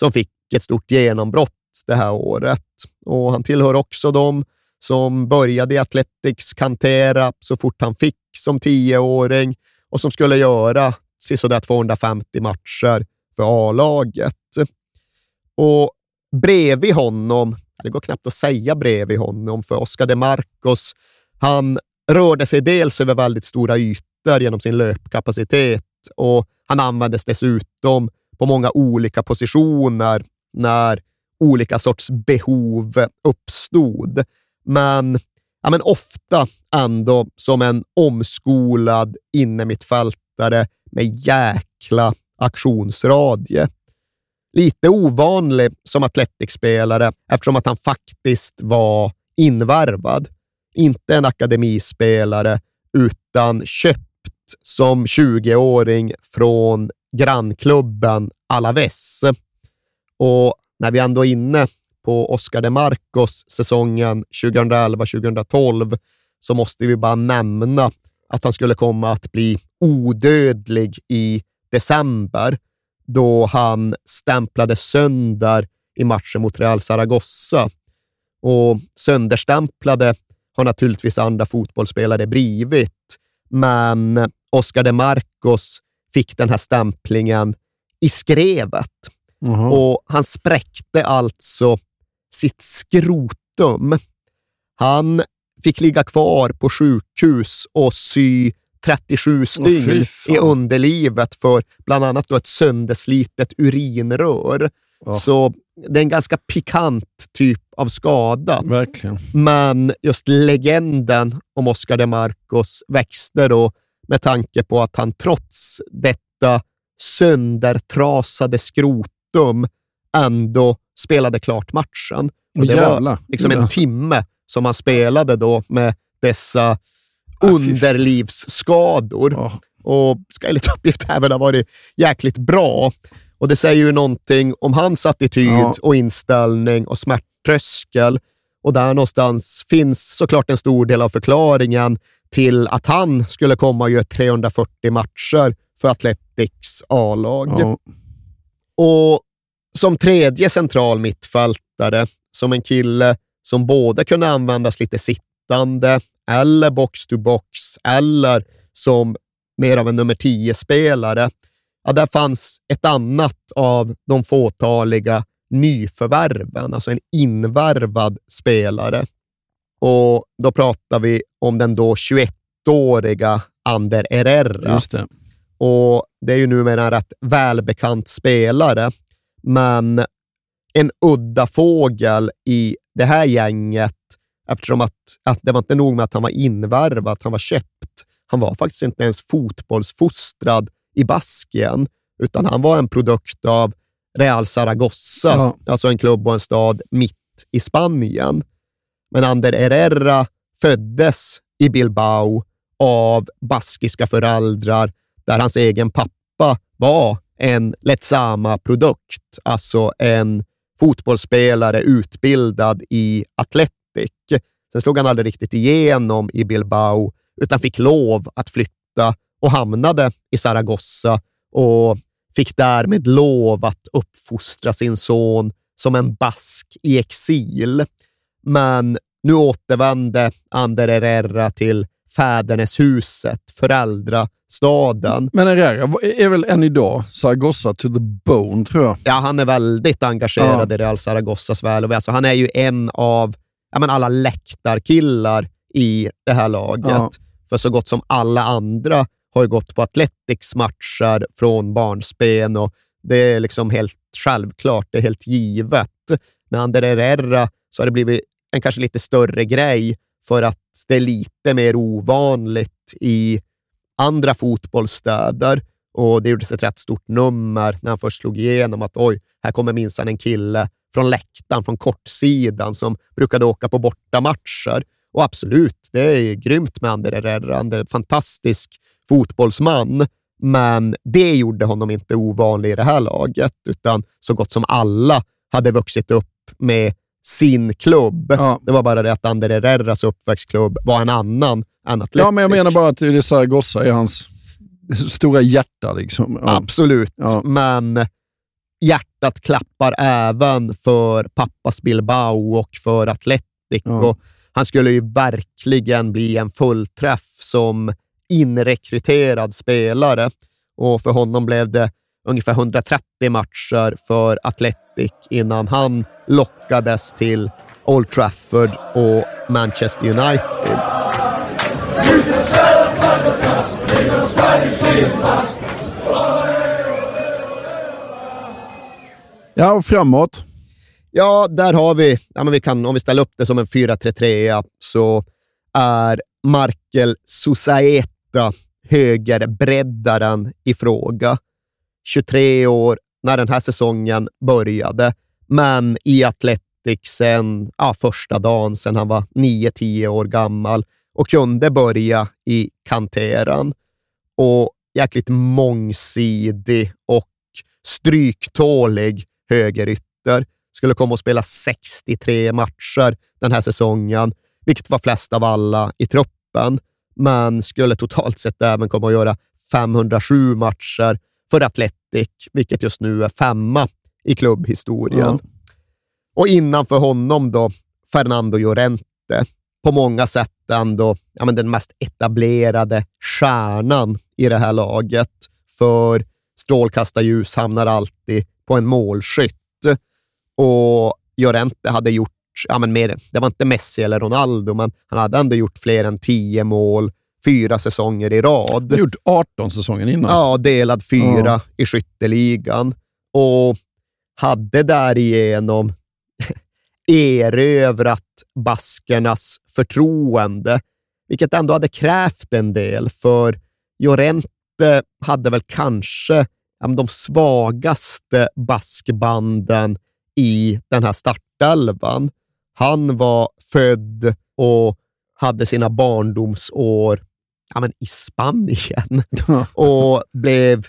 som fick ett stort genombrott det här året. Och Han tillhör också de som började i Athletics kantera så fort han fick som tioåring och som skulle göra sisådär 250 matcher för A-laget. Och bredvid honom, det går knappt att säga bredvid honom, för Oscar de Marcos, han rörde sig dels över väldigt stora ytor genom sin löpkapacitet och han användes dessutom på många olika positioner när olika sorts behov uppstod. Men, ja, men ofta ändå som en omskolad innermittfältare med jäkla aktionsradie. Lite ovanlig som atletikspelare eftersom att han faktiskt var invärvad. Inte en akademispelare, utan köpt som 20-åring från grannklubben Alaves. Och när vi ändå är inne på Oscar de Marcos säsongen 2011-2012 så måste vi bara nämna att han skulle komma att bli odödlig i december då han stämplade sönder i matchen mot Real Zaragoza. Och sönderstämplade har naturligtvis andra fotbollsspelare blivit, men Oscar de Marcos fick den här stämplingen i skrevet. Mm. Och Han spräckte alltså sitt skrotum. Han fick ligga kvar på sjukhus och sy 37 stygn oh, i underlivet för bland annat då ett sönderslitet urinrör. Oh. Så det är en ganska pikant typ av skada. Verkligen. Men just legenden om Oscar de Marcos växte då med tanke på att han trots detta söndertrasade skrotum ändå spelade klart matchen. Och det var liksom en timme som han spelade då med dessa underlivsskador. Oh. Och ska enligt uppgift även ha varit jäkligt bra. Och Det säger ju någonting om hans attityd ja. och inställning och smärttröskel. Och där någonstans finns såklart en stor del av förklaringen till att han skulle komma och göra 340 matcher för Athletics A-lag. Ja. Och som tredje central mittfältare, som en kille som både kunde användas lite sittande eller box-to-box eller som mer av en nummer 10-spelare. Ja, där fanns ett annat av de fåtaliga nyförvärven, alltså en invärvad spelare. Och Då pratar vi om den då 21-åriga Ander Herrera. Just det. Och det är ju numera en rätt välbekant spelare, men en udda fågel i det här gänget eftersom att, att det var inte nog med att han var invärvad, han var köpt. Han var faktiskt inte ens fotbollsfostrad i Baskien, utan han var en produkt av Real Zaragoza, ja. alltså en klubb och en stad mitt i Spanien. Men Ander Herrera föddes i Bilbao av baskiska föräldrar där hans egen pappa var en Letsama-produkt, alltså en fotbollsspelare utbildad i Atletic. Sen slog han aldrig riktigt igenom i Bilbao, utan fick lov att flytta och hamnade i Zaragoza och fick därmed lov att uppfostra sin son som en bask i exil. Men nu återvände Ander Herrera till fäderneshuset, föräldrastaden. Men Herrera är väl än idag Zaragoza to the bone, tror jag. Ja, han är väldigt engagerad ja. i Real Zaragozas väl. Alltså, han är ju en av men alla läktarkillar i det här laget. Ja. För så gott som alla andra har gått på Athletics matcher från barnsben och det är liksom helt självklart, det är helt givet. Med Ander Herrera så har det blivit en kanske lite större grej för att det är lite mer ovanligt i andra fotbollsstäder Och det gjordes ett rätt stort nummer när han först slog igenom att oj, här kommer minsann en kille från läktaren, från kortsidan, som brukade åka på bortamatcher. Och absolut, det är grymt med Ander Herrera. Han är en fantastisk fotbollsman. Men det gjorde honom inte ovanlig i det här laget, utan så gott som alla hade vuxit upp med sin klubb. Ja. Det var bara det att Ander Herreras uppväxtklubb var en annan än Atletic. Ja, men jag menar bara att det är Zaragoza är hans stora hjärta. Liksom. Ja. Absolut, Ja. men hjärtat klappar även för pappas Bilbao och för Atletic. Och han skulle ju verkligen bli en fullträff som inrekryterad spelare. Och för honom blev det ungefär 130 matcher för Atletic innan han lockades till Old Trafford och Manchester United. Ja, och framåt. Ja, där har vi, ja, men vi kan, om vi ställer upp det som en 4-3-3 så är Markel Susaeta högerbreddaren i fråga. 23 år när den här säsongen började, men i Athletics sen ja, första dagen, sen han var 9-10 år gammal och kunde börja i kanteran. Och jäkligt mångsidig och stryktålig högerytter. Skulle komma att spela 63 matcher den här säsongen, vilket var flest av alla i truppen, men skulle totalt sett även komma att göra 507 matcher för Atletic, vilket just nu är femma i klubbhistorien. Och innanför honom då, Fernando Llorente. På många sätt ändå ja, men den mest etablerade stjärnan i det här laget. För strålkastarljus hamnar alltid på en målskytt. Och Llorente hade gjort, ja, men mer, det var inte Messi eller Ronaldo, men han hade ändå gjort fler än tio mål fyra säsonger i rad. Har gjort 18 säsonger innan. Ja, delad fyra Ja. i skytteligan och hade därigenom <laughs> erövrat baskernas förtroende, vilket ändå hade krävt en del, för Llorente hade väl kanske de svagaste baskbanden i den här startelvan. Han var född och hade sina barndomsår ja, men i Spanien <laughs> och blev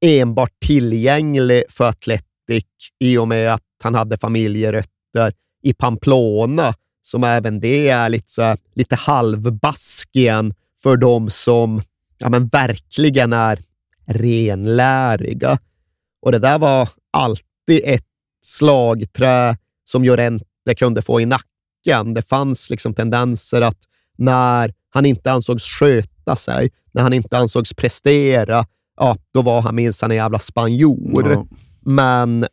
enbart tillgänglig för Atletic i och med att han hade familjerötter i Pamplona, som även det är lite, så lite halvbaskien för de som ja, men verkligen är renläriga. Och det där var alltid ett slagträ som Llorente kunde få i nacken. Det fanns liksom tendenser att när han inte ansågs sköta sig, när han inte ansågs prestera, ja, då var han minsann en jävla spanjor. Ja. Men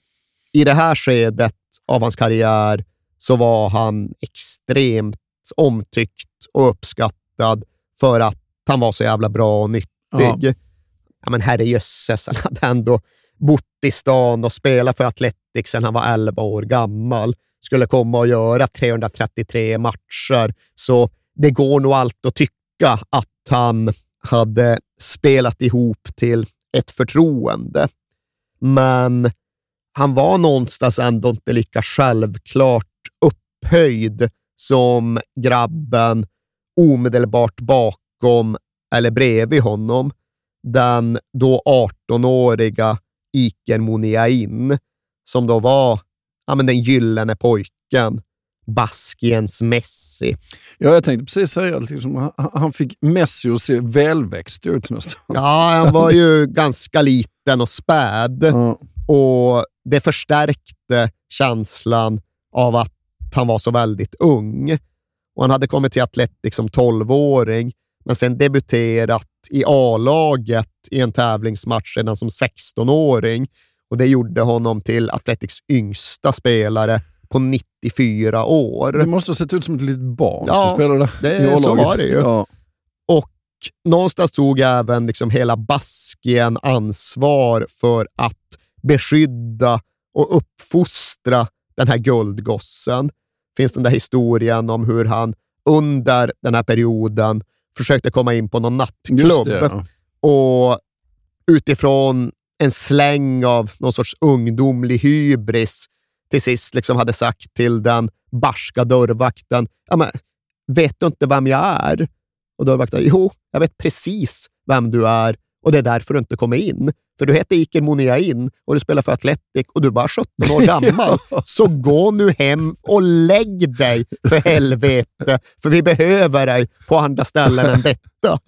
i det här skedet av hans karriär så var han extremt omtyckt och uppskattad för att han var så jävla bra och nyttig. Ja. Ja, men herrejösses, <laughs> han hade ändå bott i stan och spelat för Atletic sedan han var 11 år gammal. Skulle komma och göra 333 matcher, så det går nog allt att tycka att Tam hade spelat ihop till ett förtroende. Men han var någonstans ändå inte lika självklart upphöjd som grabben omedelbart bakom eller bredvid honom. Den då 18-åriga Iker Muniain, som då var ja, men den gyllene pojken, Baskiens Messi. Ja, jag tänkte precis säga att liksom, han, fick Messi att se välväxt ut nästan. Ja, han var ju <laughs> ganska liten och späd och det förstärkte känslan av att han var så väldigt ung. Och han hade kommit till Atletic som 12-åring, men sen debuterat i A-laget i en tävlingsmatch redan som 16-åring. Och Det gjorde honom till Atletics yngsta spelare på 94 år. Det måste ha sett ut som ett litet barn Ja, som spelade det- i så var det ju. Ja. Och någonstans tog även liksom hela Baskien ansvar för att beskydda och uppfostra den här guldgossen. finns den där historien om hur han under den här perioden försökte komma in på någon nattklubb det, ja. och utifrån en släng av någon sorts ungdomlig hybris till sist liksom hade sagt till den barska dörrvakten, ja, men, vet du inte vem jag är? Och dörrvakten, jo, jag vet precis vem du är och det är därför du inte kommer in. För du heter Iker Muniain och du spelar för Atletic och du är bara 17 år <laughs> gammal. Så gå nu hem och lägg dig för <laughs> helvete, för vi behöver dig på andra ställen än detta.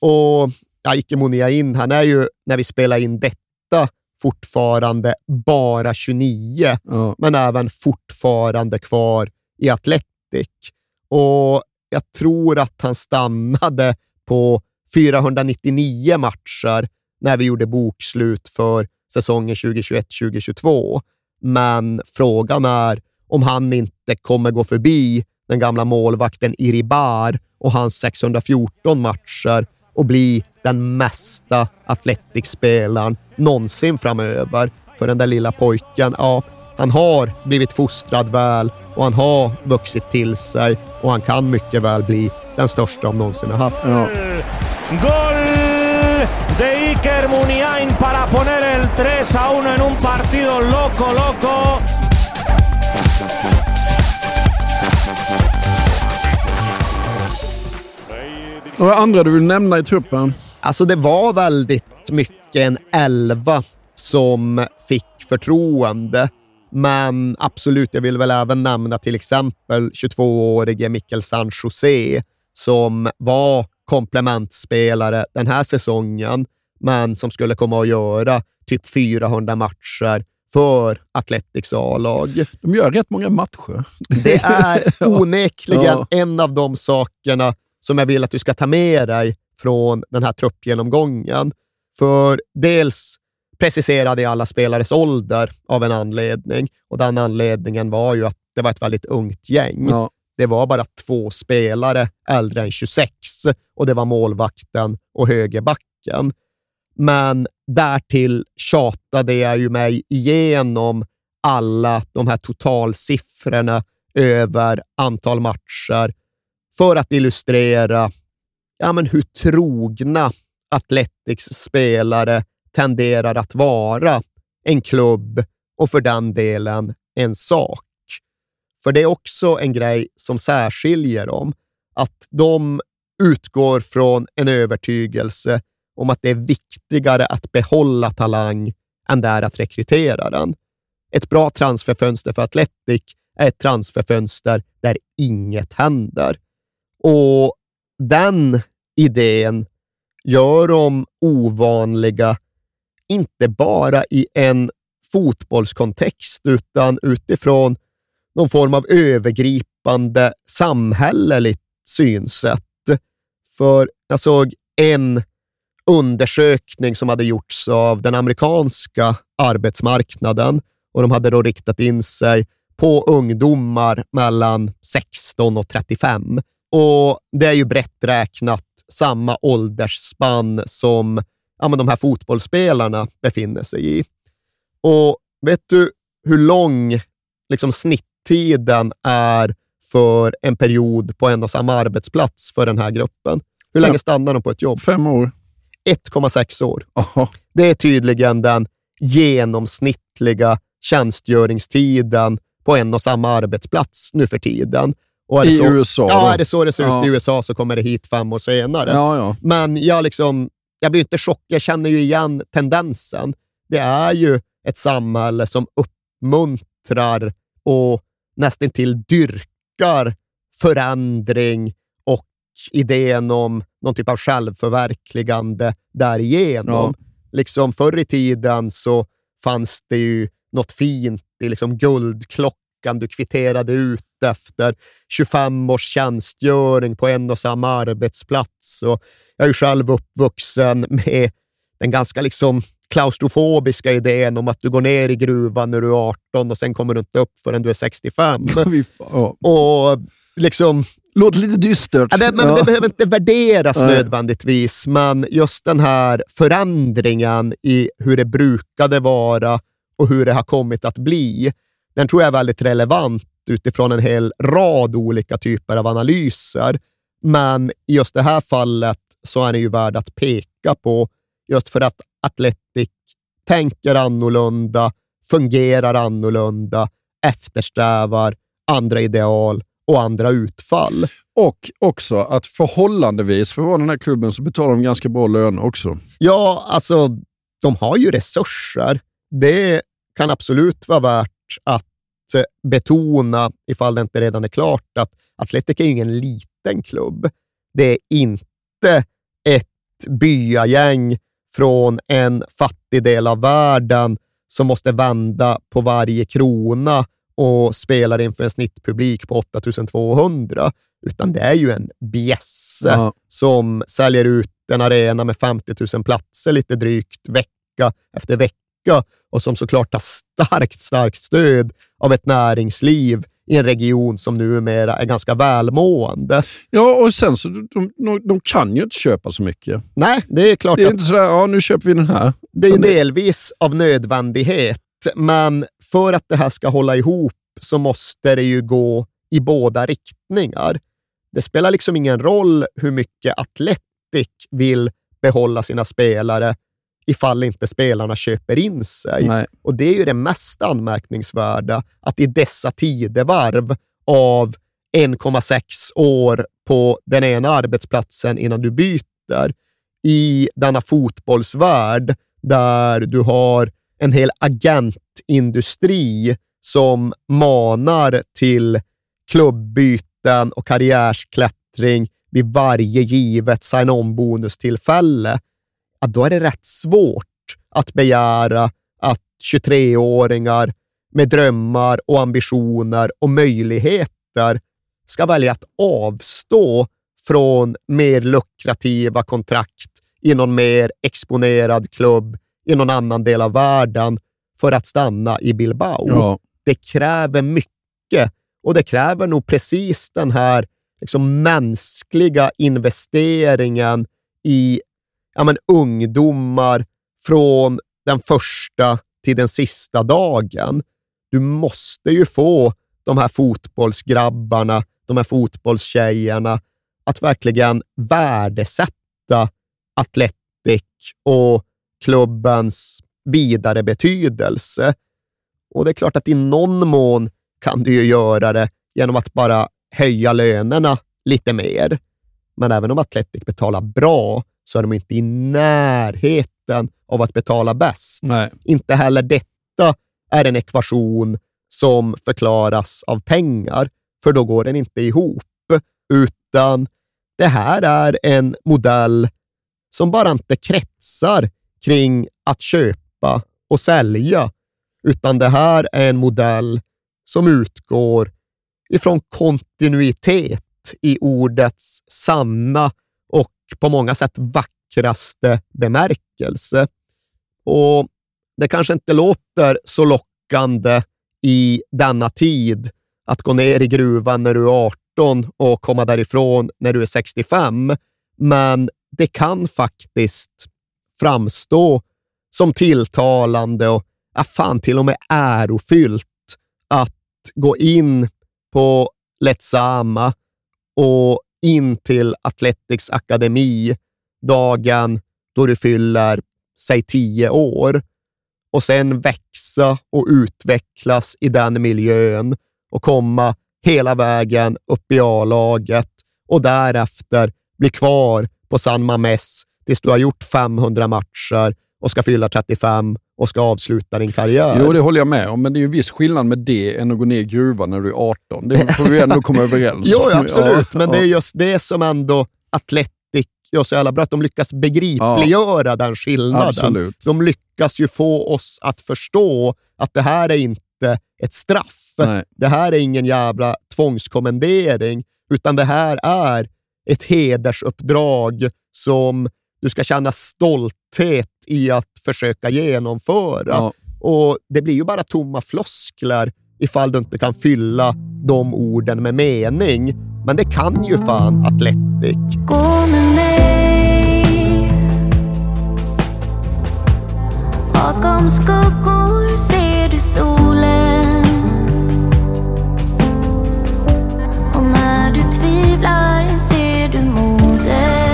Och ja, Iker Muniain, han är ju, när vi spelar in detta, fortfarande bara 29, men även fortfarande kvar i Atletic. Och jag tror att han stannade på 499 matcher när vi gjorde bokslut för säsongen 2021-2022. Men frågan är om han inte kommer gå förbi den gamla målvakten Iribar och hans 614 matcher och bli den mesta Atletic-spelaren någonsin framöver. För den där lilla pojken, ja, han har blivit fostrad väl och han har vuxit till sig och han kan mycket väl bli den största de någonsin har haft. Ja. Gol de Iker Muniain para poner el 3 a 1 en un partido loco, loco. Vad andra du vill nämna i truppen? Alltså det var väldigt mycket en elva som fick förtroende. Men absolut, jag vill väl även nämna till exempel 22-årige Mikkel San José som var komplementspelare den här säsongen, men som skulle komma att göra typ 400 matcher för Athletics A-lag. De gör rätt många matcher. Det är <laughs> onekligen Ja. en av de sakerna som jag vill att du ska ta med dig från den här truppgenomgången. För dels preciserade jag alla spelares ålder av en anledning och den anledningen var ju att det var ett väldigt ungt gäng. Ja. Det var bara två spelare äldre än 26 och det var målvakten och högerbacken. Men därtill tjatade jag ju mig igenom alla de här totalsiffrorna över antal matcher för att illustrera ja, men hur trogna Athletics spelare tenderar att vara en klubb och för den delen en sak. För det är också en grej som särskiljer dem, att de utgår från en övertygelse om att det är viktigare att behålla talang än det är att rekrytera den. Ett bra transferfönster för Atletic är ett transferfönster där inget händer. Och den idén gör dem ovanliga, inte bara i en fotbollskontext, utan utifrån någon form av övergripande samhälleligt synsätt. För jag såg en undersökning som hade gjorts av den amerikanska arbetsmarknaden och de hade då riktat in sig på ungdomar mellan 16 och 35. Och Det är ju brett räknat samma åldersspann som ja, men de här fotbollsspelarna befinner sig i. Och vet du hur lång liksom, snitttiden är för en period på en och samma arbetsplats för den här gruppen? Hur Fem- länge stannar de på ett jobb? Fem år. 1,6 år. Det är tydligen den genomsnittliga tjänstgöringstiden på en och samma arbetsplats nu för tiden. Och I så, USA Ja, då? är det så det ser ut Ja. i USA så kommer det hit fem år senare. Ja, ja. Men jag, liksom, jag blir inte chockad. Jag känner ju igen tendensen. Det är ju ett samhälle som uppmuntrar och nästan till dyrkar förändring och idén om någon typ av självförverkligande därigenom. Liksom förr i tiden så fanns det ju något fint i liksom guldklockan du kvitterade ut efter 25 års tjänstgöring på en och samma arbetsplats. Och jag är själv uppvuxen med den ganska liksom klaustrofobiska idén om att du går ner i gruvan när du är 18 och sen kommer du inte upp förrän du är 65. <laughs> och liksom... Låter lite dystert. Ja, det, men Ja. det behöver inte värderas Nej. nödvändigtvis, men just den här förändringen i hur det brukade vara och hur det har kommit att bli, den tror jag är väldigt relevant utifrån en hel rad olika typer av analyser. Men i just det här fallet så är den ju värd att peka på just för att Atletic tänker annorlunda, fungerar annorlunda, eftersträvar andra ideal och andra utfall. Och också att förhållandevis, för att vara den här klubben, så betalar de ganska bra lön också. Ja, alltså, de har ju resurser. Det kan absolut vara värt att betona, ifall det inte redan är klart, att Atletic är ingen liten klubb. Det är inte ett byagäng från en fattig del av världen som måste vända på varje krona och spelar inför en snittpublik på 8200, utan det är ju en bjässe Ja. som säljer ut en arena med 50 000 platser lite drygt vecka efter vecka och som såklart har starkt, starkt stöd av ett näringsliv i en region som numera är ganska välmående. Ja, och sen så de, de, kan ju inte köpa så mycket. Nej, det är klart Det är att inte sådär, ja nu köper vi den här. det är ju delvis av nödvändighet, men för att det här ska hålla ihop så måste det ju gå i båda riktningar. Det spelar liksom ingen roll hur mycket Atletic vill behålla sina spelare ifall inte spelarna köper in sig. Nej. Och det är ju det mest anmärkningsvärda, att i dessa tidevarv av 1,6 år på den ena arbetsplatsen innan du byter, i denna fotbollsvärld där du har en hel agentindustri som manar till klubbyten och karriärsklättring vid varje givet sign-on-bonustillfälle, ja, då är det rätt svårt att begära att 23-åringar med drömmar och ambitioner och möjligheter ska välja att avstå från mer lukrativa kontrakt i någon mer exponerad klubb i någon annan del av världen för att stanna i Bilbao. Ja. Det kräver mycket och det kräver nog precis den här liksom mänskliga investeringen i ja, men, ungdomar från den första till den sista dagen. Du måste ju få de här fotbollsgrabbarna, de här fotbollstjejerna att verkligen värdesätta Atletic och klubbens vidare betydelse. Och det är klart att i någon mån kan du ju göra det genom att bara höja lönerna lite mer. Men även om Atletic betalar bra så är de inte i närheten av att betala bäst. Nej. Inte heller detta är en ekvation som förklaras av pengar, för då går den inte ihop. Utan det här är en modell som bara inte kretsar kring att köpa och sälja, utan det här är en modell som utgår ifrån kontinuitet i ordets sanna på många sätt vackraste bemärkelse. Och det kanske inte låter så lockande i denna tid att gå ner i gruvan när du är 18 och komma därifrån när du är 65, men det kan faktiskt framstå som tilltalande och ja, fan till och med ärofyllt att gå in på Letsama och in till Athletics akademi dagen då du fyller, säg 10 år och sen växa och utvecklas i den miljön och komma hela vägen upp i A-laget och därefter bli kvar på San Mames tills du har gjort 500 matcher och ska fylla 35 och ska avsluta din karriär. Jo, det håller jag med om, men det är ju en viss skillnad med det än att gå ner i gruvan när du är 18. Det får vi ändå komma överens <laughs> Jo, om. absolut, Ja, men det är ja. just det som ändå Atletic gör så jävla bra, att de lyckas begripliggöra den skillnaden. Absolut. De lyckas ju få oss att förstå att det här är inte ett straff. Nej. Det här är ingen jävla tvångskommendering, utan det här är ett hedersuppdrag som du ska känna stolthet i att försöka genomföra. Ja. Och Det blir ju bara tomma floskler ifall du inte kan fylla de orden med mening. Men det kan ju fan Atletic. Gå med mig Bakom skuggor ser du solen Och när du tvivlar ser du modet